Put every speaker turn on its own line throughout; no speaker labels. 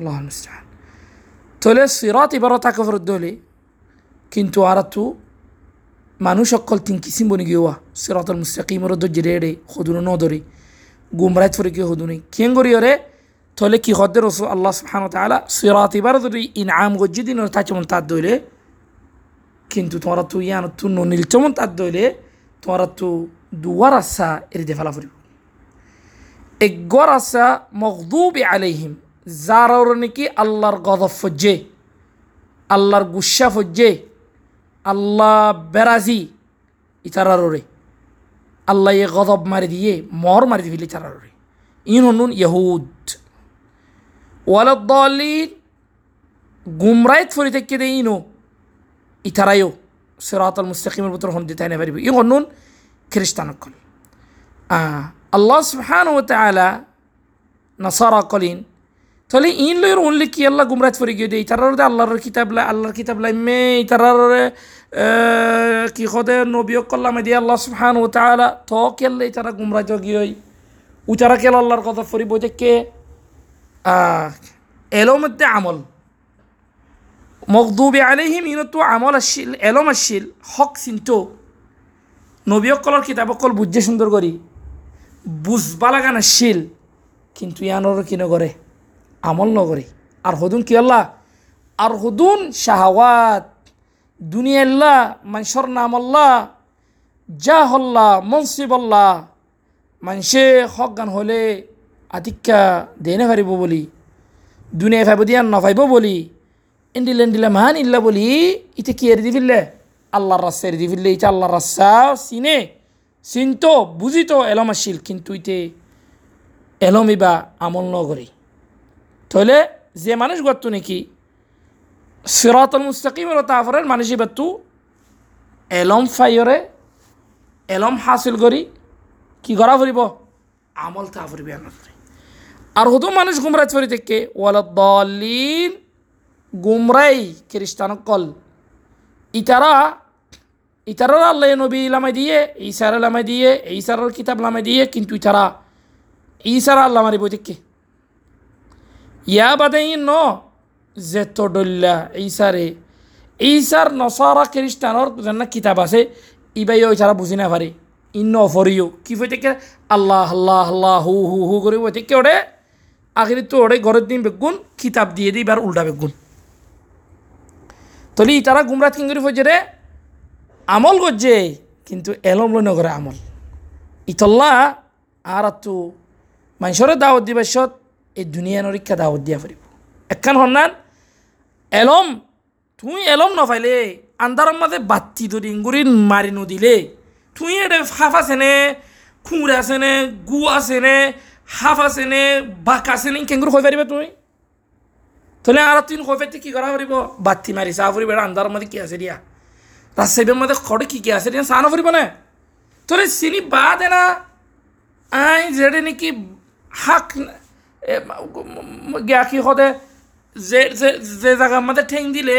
আল্লাহ মুস্তাহান তাহলে সিরাত এবারও তাকে ফেরত দলে কিন্তু আর তো মানুষ অকল তিন কিসিম বনি গিয়া সিরাতল মুস্তাকিমর দজ্জে রে, হদুনো নদরি। গুমরাইত ফরে গিয়ে হদুনি কেন করি ওরে? তাহলে কি হদ্দে রসু আল্লাহ সুবহান তাআলা সিরাত এবার যদি ইনআম গজ্জি দিন তা চমন তার দইলে কিন্তু তোমরা তো ইয়ান তু নীল চমন তার দইলে তোমরা তো দুয়ার আসা এর দে ফেলা ফুরিব একগর আসা মকদুবি আলাইহিম। যার নাকি আল্লাহর গদব ফজ্জে, আল্লাহর গুসা ফজ্জে, আল্লাহ বেরাজি ইতারারে আল্লাহ ইয়ে গদব মারি দিয়ে মর মারি দিবি ইতারারে ইন হনুন ইহুদ ওয়ালদ্দালিন গুমরাইত ফরি থেকে দে ইনো ইতারায়ও সিরাত আল মুস্তাকিমের ভিতর হন দিতে পারিব। ই হনুন খ্রিস্টানকল আল্লাহ সুবহান ও তালা নাসারা কলিন তাহলে ইন লইর ওনলি কি? আল্লাহ গুমরাত ফরি গিয়ে দেই তারার আল্লাহর কিতাব লাই আল্লাহর কিতাব লাই মে তারার কি খদে নবীয় কল্লাম দিয়ে আল্লাহ সুবহান ও তালা তো কেলে তারা গুমরাত গিয়ে তারা কেল আল্লাহর কথা ফরি বই কে? এলো মধ্যে আমল। মকদুবি আলহিম ইনতো আমল আসছিল এলম আসছিল হক চিন্ত নবীসকলৰ কিতাপসকল বুজে সুন্দৰ কৰি বুজবা লগা নাছিল কিন্তু ইয়ানৰ কি নকৰে আমল নকৰে আর হদুন কি আল্লাহ? আর হদুন শাহওয়াত। দুনিয়াল্লাহ মানুষের নাম আল্লাহ। যা হল্লা মনসিব আল্লাহ। মানুষে গান হলে আতিক্যা দেনে পারিব বলি। দুনিয়া ভাইব দিয়া নভাইব বলি। এন্ডিলে এন্ডিলে মান ইল্লা বলি। ইতে কি এরি দিবিল্লে? আল্লাহর রাস্তা এরি দিবিল্লে। ইতে আল্লাহর রাস্তা চিনে, চিনতো, বুঝিতো, এলম আসিল। কিন্তু ইতে এলমি বা আমল নগরী। তাহলে যে মানুষ গত্তু নাকি? সিরাতুল মুস্তাকিমের তাফরের মানুষই বাত্তু এলম ফাইয়রে, এলম হাসিল করি, কি করা ফুরিব? আমল তা ফুরিবে আর হতো মানুষ গুমরাজ ফরি থেকে, ওয়ালা দলিন গুমরাই খ্রিস্টান কল। ইতারা ইতারার আল্লাহ নবী লামাই দিয়ে ঈসার লামাই দিয়ে ঈসার কিতাব লামাই দিয়ে, কিন্তু ইতারা ঈসার আল্লাহ মারি বই থেকে। ইয়া বাদে ন যে তডল্লা ঈসারে ঈসার নসারা খ্রিস্টানর যেন কিতাব আছে ইবাই ওই ছাড়া বুঝি না পারে ইন্ন অফরিও কি বই থেকে? আল্লাহ আল্লাহ আল্লাহ, হু হু হু করে বই থেকে ওরে আখিরি তো ওরে ঘরের দিন বেগুন কিতাব দিয়ে দিই এবার উল্টা বেগুন। তলি তারা গুমরাত কিঙ্গরি ফজে রে আমল করছে কিন্তু এলম লই নগরে আমল। ইতল্লা আর তো মানুষের দাওয়াত দিবাসত এই দুনিয়া নরীক্ষা দাওয়াত দিয়া ফুরিব। একখান হন্নান, এলম, তুই এলম নফাইলে, আন্ধারের মাঝে বাতি ধরি ইঙ্গুরি মারি নদিলে, তুই এটা হাফ আছে নে, খুঁড় আছে নে, গু আছে নে, হাফ আছে নে, বাক আছে নে, কেঙ্গুর হয়ে পারিবা তুমি তাহলে আর তুই হয়ে পাইতে কি করা পারিব বাতি মারি চা ফুরিব আন্ধারের মাঝে কি আছে দিয়া? রাজশাহীর মধ্যে খড়ে কি কি আছে দিয়া? চা নফুরিব না? তাহলে চিনি বাদে না আই যেটা নাকি হাক কি সদে যে যে জায়গার মধ্যে ঠেং দিলে,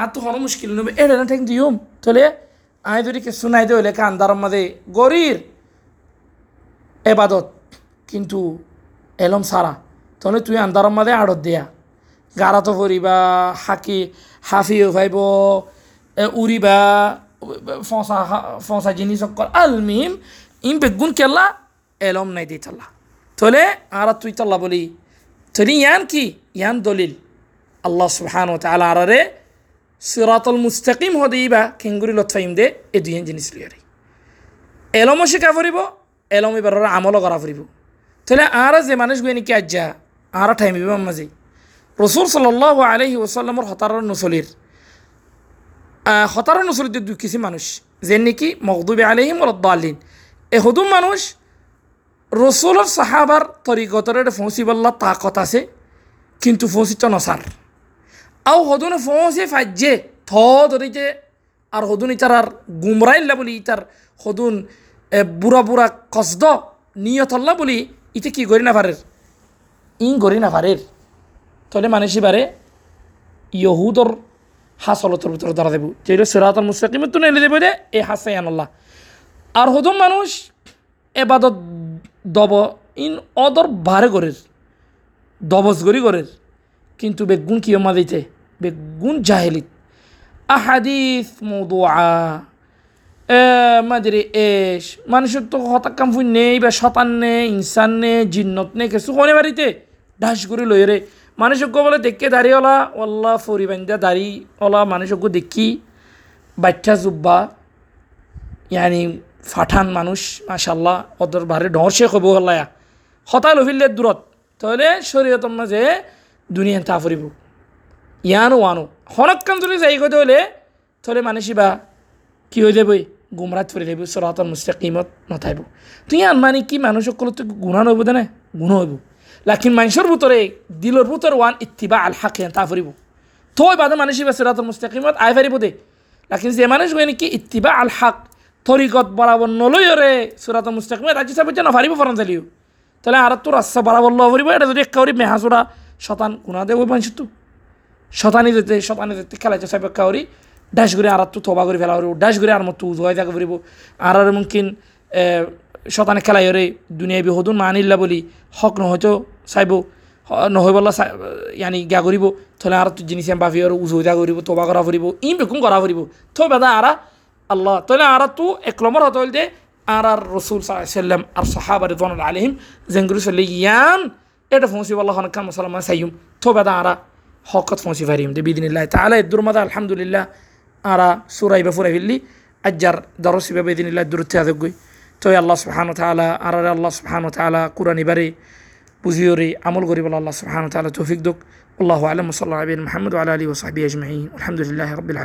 আর তো হনো মুশকিল নেবে। এটা না ঠেং দিউম। তাহলে আই যদি কিছু নাই দিলে কান্দার মাঝে গরির এবাদত। কিন্তু এলম সারা। তাহলে তুই আন্দারের মাঝে আড়ত দিয়া। গারাতো ফুরিবা হাকি হাফিও ভাইব উড়িবা, ফসা ফসা জিনিস আলমিম, ইম বেগুন কেলা এলম নাই দিয়ে চাল্লা তাহলে আর তুই চাল্লা বলি। তাহলে ইয়ান কি? ইয়ান দলিল। আল্লাহ সুবহান ও তালা আরে সিরাতল মুস্তাকিম হদেইবা খেঙ্গুরি লৎফাইম দে এ দুই জিনিস লিয়ারে। এলমও শিকা ফুরিব এলম এবার আমলও করা ফুরিব তাহলে আর যে মানুষ গুয়ে নাকি আজ্জা, আর ঠাইমিব মাঝে। রসুল সাল্লাহ আলহি ওসাল্লামর হতার নসলির। হতার নসলির দুই কিছু মানুষ, যে নাকি মকদুবে আলহিম রদ্দালিন এ হদুম মানুষ রসুলের সাহাবার তরিকতরের ফৌসিবল্লা তাকত আছে, কিন্তু ফৌসিত নসার। আও হদুনে ফৌসি ফাজ্যে থ ধরিতে আর হদুন ইতার আর গুমরাইল্লা বলি, ইতার হদুন বুড়া বুড়া কসদ নিয়তল্লা বলি, ইতে কি করি না পারের? ইং করি না পারের। তাহলে মানুষ বারে ইহুদর হাসলতর ভিতরে দাঁড়া দেব। যেটা সিরাতল মুস্তাকিমের তো নেলে দেবে দে এ হাসাই আল্লাহ। আর হদুম মানুষ এবাদত দব ইন অদর বারে গরের, দবজ গরি গরের, কিন্তু বেগুন কিয় মাদিতে বেগুন জাহেলিত। আহাদিস মৌদুয়া মাদিরে এস মানুষের তো হতাকাম ফুই নেই বা শতান নে ইনসান নে জিন্নত নে কিছু কোনে বাড়িতে, ঢাস করে লই রে। মানুষজ্ঞ বলে দেখে দাঁড়িয়ে ওলা ওল্লা ফরি বান্ধা দাড়ি ওলা মানুষজ্ঞ দেখি, বাচ্চা জুব্বা, ইয়ানি ফাঠান মানুষ মাশাল্লাহ বারে ডর শেখ হব হল্লায়া হতাল হইলে দূরত তাহলে শরীয়তর যে দুনিয়ান তা ফুরিব ইয়ানো ওয়ানো হনকান যদি যাই কথা হলে তাহলে মানুষই বা কি হয়ে যাবই? গুমরাত ফুরে যাবি সরাতন মুস্তাকিমত নথাইব। তুই আন মানে কি মানুষ সকল তুই গুণা নইব দে গুণ হইব লাকিন মানুষের ভিতরে দিলর ভিতরে ওয়ান ইত্তিবা আল হাক তা ফুরিব থই বাদে মানুষই বা সরাতন মুস্তাকিমত আই ফারিব দে। লাকিন যে মানুষ হয় নাকি ইত্তিবা আল হাক তরিকত বরাবর নলই রে সুরাত মুস্তাকিমত আজি সাহেব যেন ফারিব ফরান চালিও। তাহলে আর তোর রাস্তা বরাবর লওয়া ফুরিব এটা যদি একাউরি মেহাজোড়া শতান গুণা দেবো মানুষ তো। শতানি যেতে শতানি যেতে খেলাইছে সাহেব কাউরি, ড্যাশ করে আর তো থবা করে ফেলা হরিব, ড্যাশ করে আর মতো উজয় থাকে ফুরিব আর আর মুমকিন শতানে খেলাই হরে দুনিয়াবি হদুন মানিল্লা বলি, হক নহয়তো চাইব নহয় বলা ইয়ানি গা করিব। থলে আর জিনিস বাফি আর উজয় যা করিব তোবা করা ফুরিব ই বেকুম করা ফুরিব থৈ বেদা আরা আল্লাহ তাহলে আর তু এক নম্বর হতে হইলে আর আর রসুল সাল্লাম আর সাহাবা রিদওয়ান আলহিম জেঙ্গুরি সাল্লি ইয়ান এটা ফোঁসি আল্লাহ খান মুসলমান সাইম থো বেদা আরা হকত ফোঁসি ফারিম দে বিদিনিল্লাহ তাহলে দুর্মাদা আলহামদুলিল্লাহ আরা সুরাই বা ফুরাই ফেললি আজ্জার দরসি বা বিদিনিল্লাহ দূরত্বে আদগুই তো আল্লাহ সুবহান তালা আর আল্লাহ সুবহান তালা কুরানি বারে বুঝিওরে আমল করি বলে আল্লাহ সুবহান তালা তৌফিক দুক আল্লাহ আলম সাল্লাহ আবিন মোহাম্মদ আলী ওসাহাবি আজমাইন আলহামদুলিল্লাহ রবিল